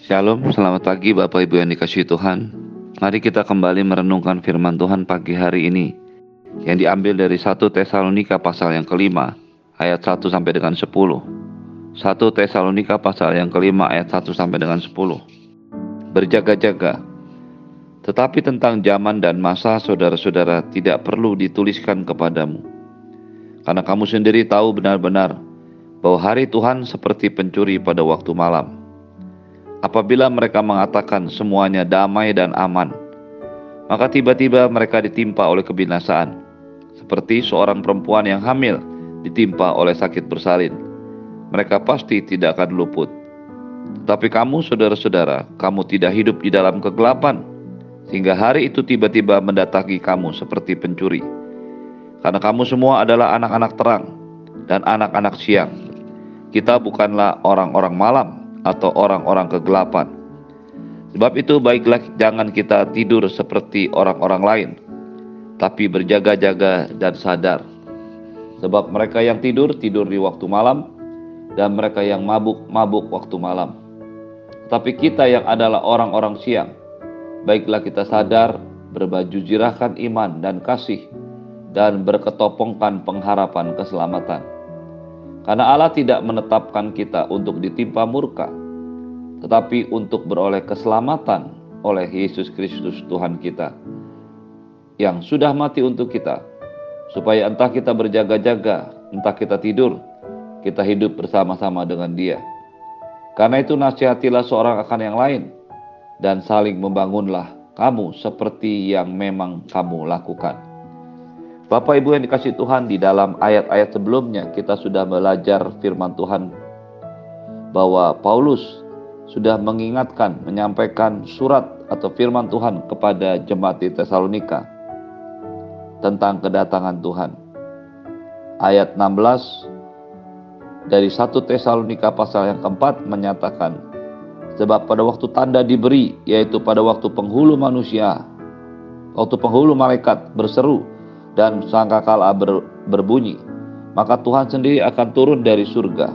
Shalom, selamat pagi Bapak Ibu yang dikasih Tuhan. Mari kita kembali merenungkan firman Tuhan pagi hari ini yang diambil dari 1 Tesalonika pasal yang kelima ayat 1 sampai dengan 10. 1 Tesalonika pasal yang kelima ayat 1 sampai dengan 10. Berjaga-jaga. Tetapi tentang zaman dan masa saudara-saudara tidak perlu dituliskan kepadamu. Karena kamu sendiri tahu benar-benar bahwa hari Tuhan seperti pencuri pada waktu malam Apabila mereka mengatakan semuanya damai dan aman, maka tiba-tiba mereka ditimpa oleh kebinasaan, seperti seorang perempuan yang hamil ditimpa oleh sakit bersalin. Mereka pasti tidak akan luput. Tetapi kamu, saudara-saudara, kamu tidak hidup di dalam kegelapan, sehingga hari itu tiba-tiba mendatangi kamu seperti pencuri. Karena kamu semua adalah anak-anak terang dan anak-anak siang. Kita bukanlah orang-orang malam, atau orang-orang kegelapan. Sebab itu baiklah jangan kita tidur seperti orang-orang lain, tapi berjaga-jaga dan sadar. Sebab mereka yang tidur, tidur di waktu malam, dan mereka yang mabuk, mabuk waktu malam. Tapi kita yang adalah orang-orang siang, baiklah kita sadar, berbaju jirahkan iman dan kasih, dan berketopongkan pengharapan keselamatan karena Allah tidak menetapkan kita untuk ditimpa murka, tetapi untuk beroleh keselamatan oleh Yesus Kristus Tuhan kita yang sudah mati untuk kita, supaya entah kita berjaga-jaga, entah kita tidur, kita hidup bersama-sama dengan Dia. Karena itu nasihatilah seorang akan yang lain dan saling membangunlah kamu seperti yang memang kamu lakukan. Bapak Ibu yang dikasih Tuhan di dalam ayat-ayat sebelumnya kita sudah belajar firman Tuhan bahwa Paulus sudah mengingatkan, menyampaikan surat atau firman Tuhan kepada jemaat di Tesalonika tentang kedatangan Tuhan. Ayat 16 dari 1 Tesalonika pasal yang keempat menyatakan sebab pada waktu tanda diberi yaitu pada waktu penghulu manusia waktu penghulu malaikat berseru dan sangkakala ber, berbunyi, maka Tuhan sendiri akan turun dari surga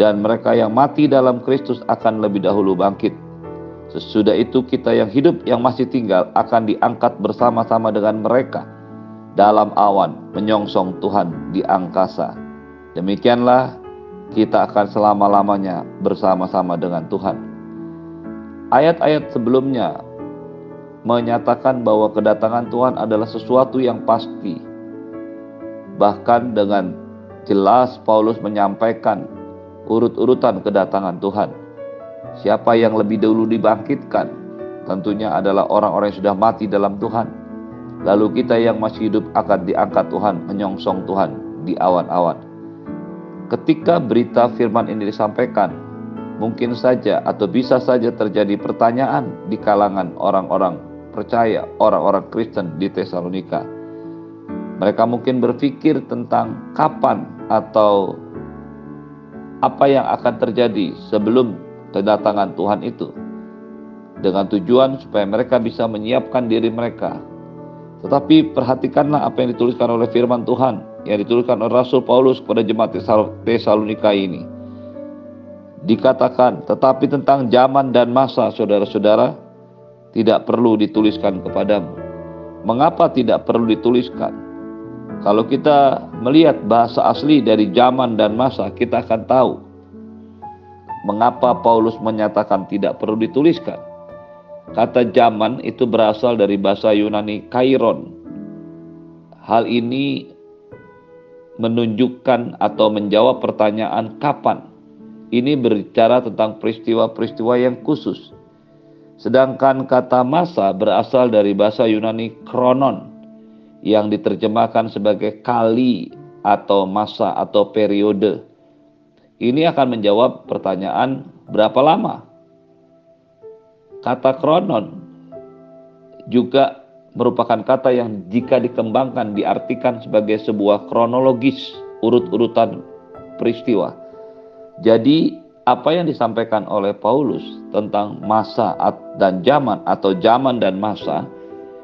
dan mereka yang mati dalam Kristus akan lebih dahulu bangkit. Sesudah itu kita yang hidup yang masih tinggal akan diangkat bersama-sama dengan mereka dalam awan menyongsong Tuhan di angkasa. Demikianlah kita akan selama-lamanya bersama-sama dengan Tuhan. Ayat-ayat sebelumnya menyatakan bahwa kedatangan Tuhan adalah sesuatu yang pasti. Bahkan dengan jelas Paulus menyampaikan urut-urutan kedatangan Tuhan. Siapa yang lebih dulu dibangkitkan tentunya adalah orang-orang yang sudah mati dalam Tuhan. Lalu kita yang masih hidup akan diangkat Tuhan, menyongsong Tuhan di awan-awan. Ketika berita firman ini disampaikan, mungkin saja atau bisa saja terjadi pertanyaan di kalangan orang-orang percaya orang-orang Kristen di Tesalonika. Mereka mungkin berpikir tentang kapan atau apa yang akan terjadi sebelum kedatangan Tuhan itu. Dengan tujuan supaya mereka bisa menyiapkan diri mereka. Tetapi perhatikanlah apa yang dituliskan oleh firman Tuhan yang dituliskan oleh Rasul Paulus kepada jemaat Tesalonika ini. Dikatakan, tetapi tentang zaman dan masa saudara-saudara, tidak perlu dituliskan kepadamu. Mengapa tidak perlu dituliskan? Kalau kita melihat bahasa asli dari zaman dan masa, kita akan tahu mengapa Paulus menyatakan tidak perlu dituliskan. Kata zaman itu berasal dari bahasa Yunani kairon. Hal ini menunjukkan atau menjawab pertanyaan kapan. Ini berbicara tentang peristiwa-peristiwa yang khusus Sedangkan kata masa berasal dari bahasa Yunani kronon yang diterjemahkan sebagai kali atau masa atau periode. Ini akan menjawab pertanyaan berapa lama. Kata kronon juga merupakan kata yang jika dikembangkan diartikan sebagai sebuah kronologis urut-urutan peristiwa. Jadi apa yang disampaikan oleh Paulus tentang masa dan zaman atau zaman dan masa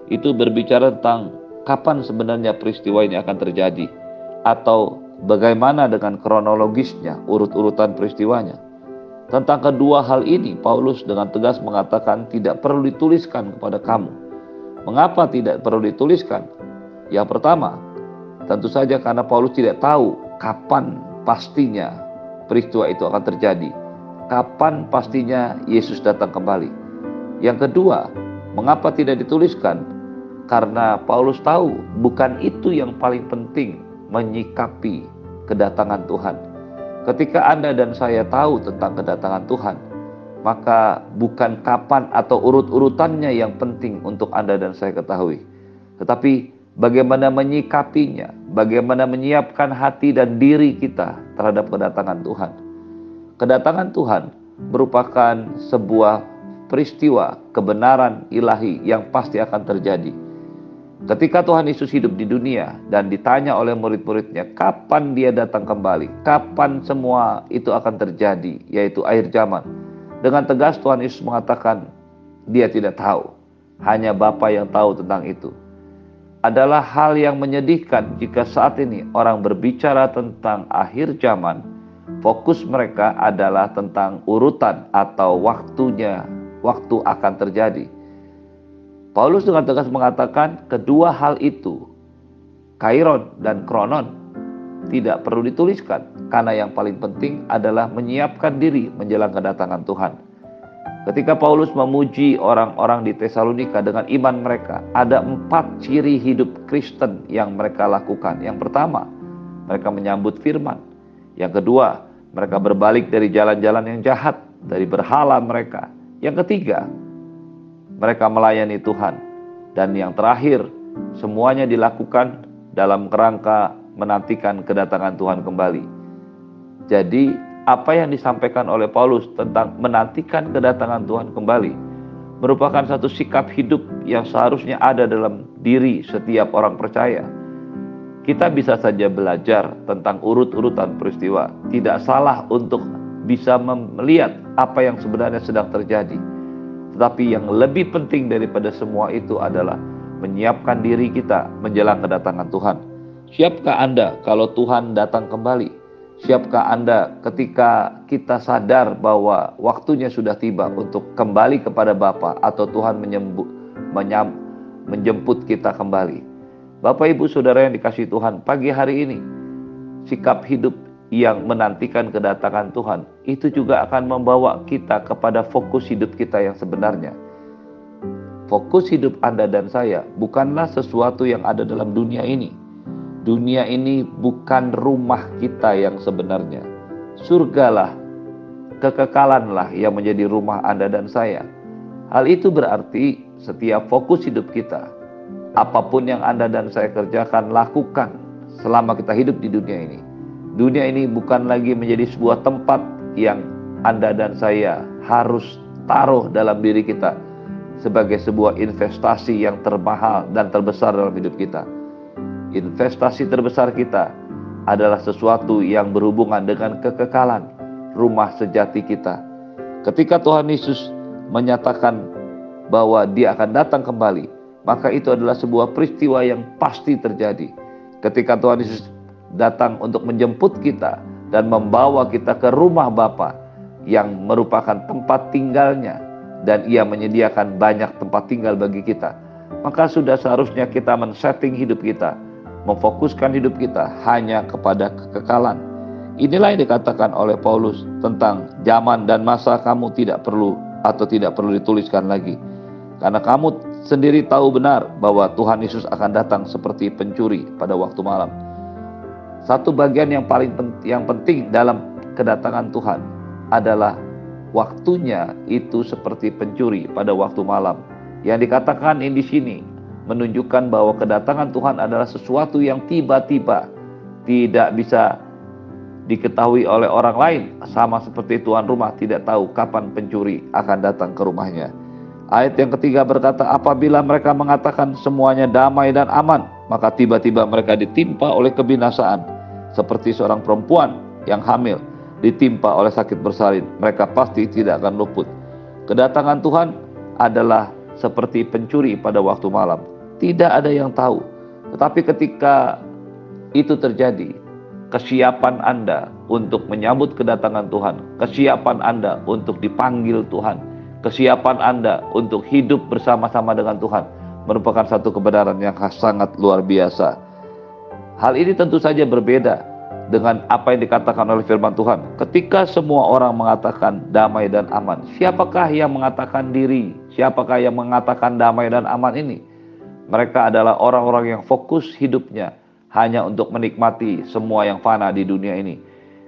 itu berbicara tentang kapan sebenarnya peristiwa ini akan terjadi atau bagaimana dengan kronologisnya urut-urutan peristiwanya. Tentang kedua hal ini, Paulus dengan tegas mengatakan tidak perlu dituliskan kepada kamu. Mengapa tidak perlu dituliskan? Yang pertama, tentu saja karena Paulus tidak tahu kapan pastinya peristiwa itu akan terjadi. Kapan pastinya Yesus datang kembali. Yang kedua, mengapa tidak dituliskan? Karena Paulus tahu bukan itu yang paling penting menyikapi kedatangan Tuhan Ketika Anda dan saya tahu tentang kedatangan Tuhan, maka bukan kapan atau urut-urutannya yang penting untuk Anda dan saya ketahui, tetapi bagaimana menyikapinya, bagaimana menyiapkan hati dan diri kita terhadap kedatangan Tuhan. Kedatangan Tuhan merupakan sebuah peristiwa kebenaran ilahi yang pasti akan terjadi Ketika Tuhan Yesus hidup di dunia dan ditanya oleh murid-muridnya, kapan dia datang kembali? Kapan semua itu akan terjadi, yaitu akhir zaman? Dengan tegas Tuhan Yesus mengatakan, dia tidak tahu. Hanya Bapa yang tahu tentang itu. Adalah hal yang menyedihkan jika saat ini orang berbicara tentang akhir zaman, fokus mereka adalah tentang urutan atau waktunya, waktu akan terjadi Paulus dengan tegas mengatakan kedua hal itu, kairon dan kronon, tidak perlu dituliskan karena yang paling penting adalah menyiapkan diri menjelang kedatangan Tuhan. Ketika Paulus memuji orang-orang di Tesalonika dengan iman mereka, ada empat ciri hidup Kristen yang mereka lakukan. Yang pertama, mereka menyambut firman. Yang kedua, mereka berbalik dari jalan-jalan yang jahat, dari berhala mereka. Yang ketiga, mereka melayani Tuhan. Dan yang terakhir, semuanya dilakukan dalam kerangka menantikan kedatangan Tuhan kembali. Jadi, apa yang disampaikan oleh Paulus tentang menantikan kedatangan Tuhan kembali merupakan satu sikap hidup yang seharusnya ada dalam diri setiap orang percaya. Kita bisa saja belajar tentang urut-urutan peristiwa, tidak salah untuk bisa melihat apa yang sebenarnya sedang terjadi tetapi yang lebih penting daripada semua itu adalah menyiapkan diri kita menjelang kedatangan Tuhan. Siapkah Anda kalau Tuhan datang kembali? Siapkah Anda ketika kita sadar bahwa waktunya sudah tiba untuk kembali kepada Bapa atau Tuhan menyembut, menyam, menjemput kita kembali? Bapak Ibu Saudara yang dikasih Tuhan, pagi hari ini sikap hidup yang menantikan kedatangan Tuhan, itu juga akan membawa kita kepada fokus hidup kita yang sebenarnya. Fokus hidup Anda dan saya bukanlah sesuatu yang ada dalam dunia ini. Dunia ini bukan rumah kita yang sebenarnya. Surgalah, kekekalanlah yang menjadi rumah Anda dan saya. Hal itu berarti setiap fokus hidup kita, apa pun yang Anda dan saya kerjakan, lakukan selama kita hidup di dunia ini Dunia ini bukan lagi menjadi sebuah tempat yang Anda dan saya harus taruh dalam diri kita sebagai sebuah investasi yang termahal dan terbesar dalam hidup kita. Investasi terbesar kita adalah sesuatu yang berhubungan dengan kekekalan rumah sejati kita. Ketika Tuhan Yesus menyatakan bahwa Dia akan datang kembali, maka itu adalah sebuah peristiwa yang pasti terjadi. Ketika Tuhan Yesus datang untuk menjemput kita dan membawa kita ke rumah Bapa yang merupakan tempat tinggalnya dan ia menyediakan banyak tempat tinggal bagi kita. Maka sudah seharusnya kita men-setting hidup kita, memfokuskan hidup kita hanya kepada kekekalan. Inilah yang dikatakan oleh Paulus tentang zaman dan masa kamu tidak perlu atau tidak perlu dituliskan lagi. Karena kamu sendiri tahu benar bahwa Tuhan Yesus akan datang seperti pencuri pada waktu malam. Satu bagian yang paling penting, yang penting dalam kedatangan Tuhan adalah waktunya itu seperti pencuri pada waktu malam. Yang dikatakan ini di sini menunjukkan bahwa kedatangan Tuhan adalah sesuatu yang tiba-tiba tidak bisa diketahui oleh orang lain. Sama seperti tuan rumah tidak tahu kapan pencuri akan datang ke rumahnya. Ayat yang ketiga berkata apabila mereka mengatakan semuanya damai dan aman maka tiba-tiba mereka ditimpa oleh kebinasaan seperti seorang perempuan yang hamil ditimpa oleh sakit bersalin. Mereka pasti tidak akan luput. Kedatangan Tuhan adalah seperti pencuri pada waktu malam tidak ada yang tahu tetapi ketika itu terjadi kesiapan Anda untuk menyambut kedatangan Tuhan, kesiapan Anda untuk dipanggil Tuhan, kesiapan Anda untuk hidup bersama-sama dengan Tuhan merupakan satu kebenaran yang sangat luar biasa. Hal ini tentu saja berbeda dengan apa yang dikatakan oleh firman Tuhan. Ketika semua orang mengatakan damai dan aman, siapakah yang mengatakan diri? Siapakah yang mengatakan damai dan aman ini? Mereka adalah orang-orang yang fokus hidupnya hanya untuk menikmati semua yang fana di dunia ini.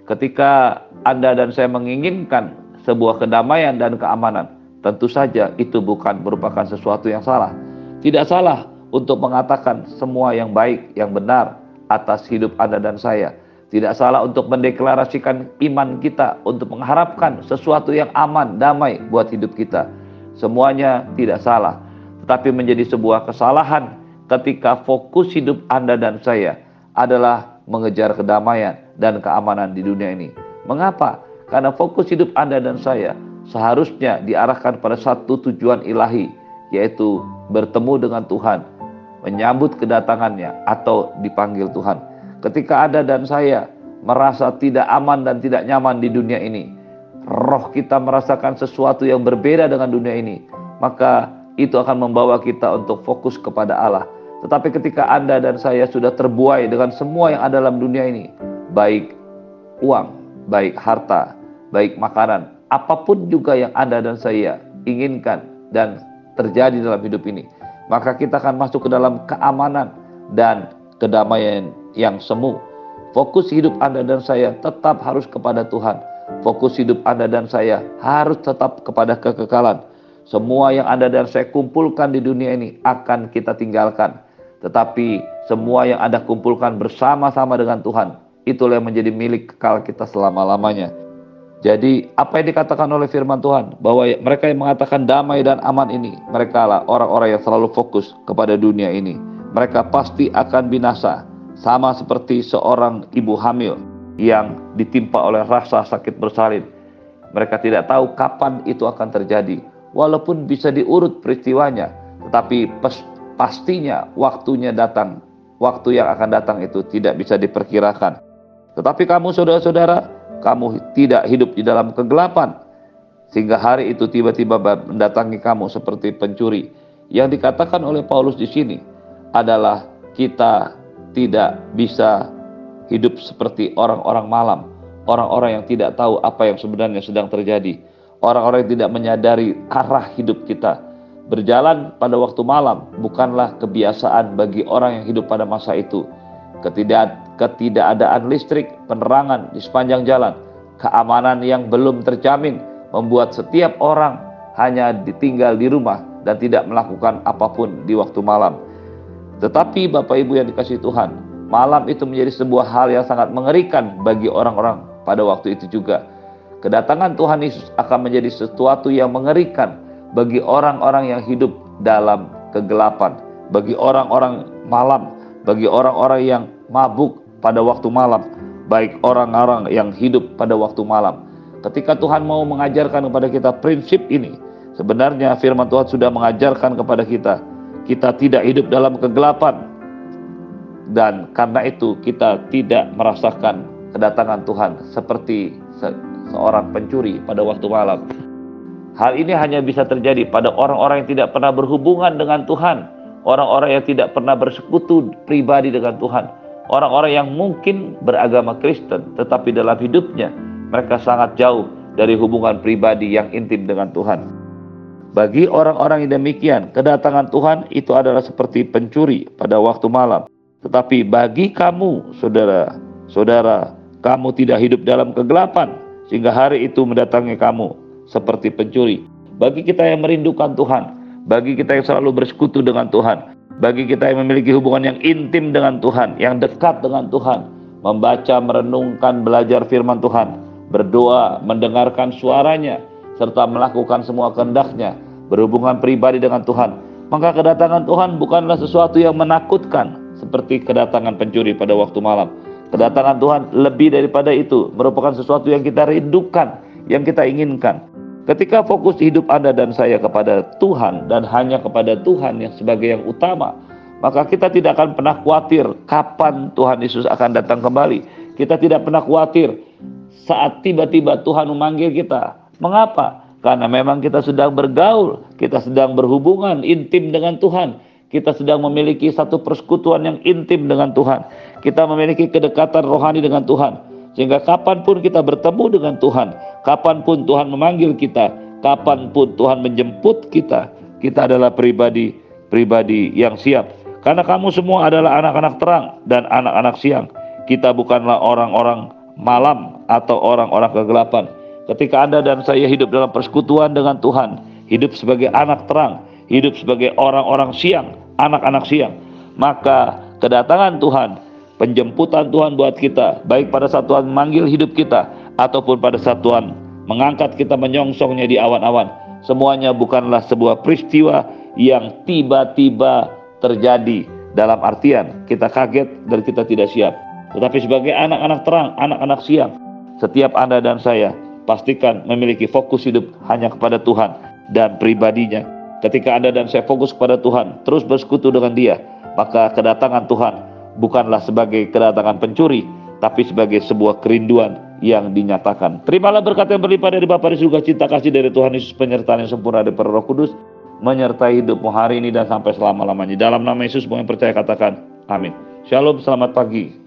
Ketika Anda dan saya menginginkan sebuah kedamaian dan keamanan, tentu saja itu bukan merupakan sesuatu yang salah. Tidak salah untuk mengatakan semua yang baik, yang benar atas hidup Anda dan saya tidak salah untuk mendeklarasikan iman kita, untuk mengharapkan sesuatu yang aman, damai buat hidup kita. Semuanya tidak salah, tetapi menjadi sebuah kesalahan ketika fokus hidup Anda dan saya adalah mengejar kedamaian dan keamanan di dunia ini. Mengapa? Karena fokus hidup Anda dan saya seharusnya diarahkan pada satu tujuan ilahi, yaitu bertemu dengan Tuhan, menyambut kedatangannya, atau dipanggil Tuhan. Ketika Anda dan saya merasa tidak aman dan tidak nyaman di dunia ini, roh kita merasakan sesuatu yang berbeda dengan dunia ini, maka itu akan membawa kita untuk fokus kepada Allah. Tetapi ketika Anda dan saya sudah terbuai dengan semua yang ada dalam dunia ini, baik uang, baik harta, baik makanan, apa pun juga yang Anda dan saya inginkan dan terjadi dalam hidup ini, maka kita akan masuk ke dalam keamanan dan kedamaian yang semu. Fokus hidup Anda dan saya tetap harus kepada Tuhan. Fokus hidup Anda dan saya harus tetap kepada kekekalan. Semua yang Anda dan saya kumpulkan di dunia ini akan kita tinggalkan. Tetapi semua yang Anda kumpulkan bersama-sama dengan Tuhan, itulah yang menjadi milik kekal kita selama-lamanya. Jadi apa yang dikatakan oleh firman Tuhan bahwa mereka yang mengatakan damai dan aman ini mereka lah orang-orang yang selalu fokus kepada dunia ini. Mereka pasti akan binasa sama seperti seorang ibu hamil yang ditimpa oleh rasa sakit bersalin. Mereka tidak tahu kapan itu akan terjadi. Walaupun bisa diurut peristiwanya, tetapi pastinya waktunya datang. Waktu yang akan datang itu tidak bisa diperkirakan. Tetapi kamu saudara-saudara, kamu tidak hidup di dalam kegelapan. Sehingga hari itu tiba-tiba mendatangi kamu seperti pencuri. Yang dikatakan oleh Paulus di sini adalah kita tidak bisa hidup seperti orang-orang malam, orang-orang yang tidak tahu apa yang sebenarnya sedang terjadi, orang-orang yang tidak menyadari arah hidup kita. Berjalan pada waktu malam bukanlah kebiasaan bagi orang yang hidup pada masa itu. Ketidak, ketidakadaan listrik, penerangan di sepanjang jalan, keamanan yang belum terjamin membuat setiap orang hanya ditinggal di rumah dan tidak melakukan apa pun di waktu malam. Tetapi Bapak Ibu yang dikasih Tuhan, malam itu menjadi sebuah hal yang sangat mengerikan bagi orang-orang pada waktu itu juga. Kedatangan Tuhan Yesus akan menjadi sesuatu yang mengerikan bagi orang-orang yang hidup dalam kegelapan, bagi orang-orang malam, bagi orang-orang yang mabuk pada waktu malam, baik orang-orang yang hidup pada waktu malam. Ketika Tuhan mau mengajarkan kepada kita prinsip ini, sebenarnya firman Tuhan sudah mengajarkan kepada kita kita tidak hidup dalam kegelapan dan karena itu kita tidak merasakan kedatangan Tuhan seperti se seorang pencuri pada waktu malam. Hal ini hanya bisa terjadi pada orang-orang yang tidak pernah berhubungan dengan Tuhan, orang-orang yang tidak pernah bersekutu pribadi dengan Tuhan, orang-orang yang mungkin beragama Kristen tetapi dalam hidupnya mereka sangat jauh dari hubungan pribadi yang intim dengan Tuhan. Bagi orang-orang yang demikian, kedatangan Tuhan itu adalah seperti pencuri pada waktu malam. Tetapi bagi kamu, saudara, saudara, kamu tidak hidup dalam kegelapan, sehingga hari itu mendatangi kamu seperti pencuri. Bagi kita yang merindukan Tuhan, bagi kita yang selalu bersekutu dengan Tuhan, bagi kita yang memiliki hubungan yang intim dengan Tuhan, yang dekat dengan Tuhan, membaca, merenungkan, belajar firman Tuhan, berdoa, mendengarkan suaranya, serta melakukan semua kehendaknya, berhubungan pribadi dengan Tuhan, maka kedatangan Tuhan bukanlah sesuatu yang menakutkan seperti kedatangan pencuri pada waktu malam. Kedatangan Tuhan lebih daripada itu, merupakan sesuatu yang kita rindukan, yang kita inginkan. Ketika fokus hidup Anda dan saya kepada Tuhan dan hanya kepada Tuhan yang sebagai yang utama, maka kita tidak akan pernah khawatir kapan Tuhan Yesus akan datang kembali. Kita tidak pernah khawatir saat tiba-tiba Tuhan memanggil kita. Mengapa? Karena memang kita sedang bergaul, kita sedang berhubungan intim dengan Tuhan. Kita sedang memiliki satu persekutuan yang intim dengan Tuhan. Kita memiliki kedekatan rohani dengan Tuhan. Sehingga kapan pun kita bertemu dengan Tuhan, kapan pun Tuhan memanggil kita, kapan pun Tuhan menjemput kita, kita adalah pribadi pribadi yang siap. Karena kamu semua adalah anak-anak terang dan anak-anak siang. Kita bukanlah orang-orang malam atau orang-orang kegelapan. Ketika Anda dan saya hidup dalam persekutuan dengan Tuhan, hidup sebagai anak terang, hidup sebagai orang-orang siang, anak-anak siang, maka kedatangan Tuhan, penjemputan Tuhan buat kita, baik pada saat Tuhan memanggil hidup kita ataupun pada saat Tuhan mengangkat kita menyongsongnya di awan-awan, semuanya bukanlah sebuah peristiwa yang tiba-tiba terjadi dalam artian kita kaget dan kita tidak siap. Tetapi sebagai anak-anak terang, anak-anak siang, setiap Anda dan saya pastikan memiliki fokus hidup hanya kepada Tuhan dan pribadinya. Ketika Anda dan saya fokus kepada Tuhan, terus bersekutu dengan Dia, maka kedatangan Tuhan bukanlah sebagai kedatangan pencuri, tapi sebagai sebuah kerinduan yang dinyatakan. Terimalah berkat yang berlimpah dari Bapa di surga, cinta kasih dari Tuhan Yesus, penyertaan yang sempurna dari Roh Kudus, menyertai hidupmu hari ini dan sampai selama-lamanya. Dalam nama Yesus, yang percaya katakan, amin. Shalom, selamat pagi.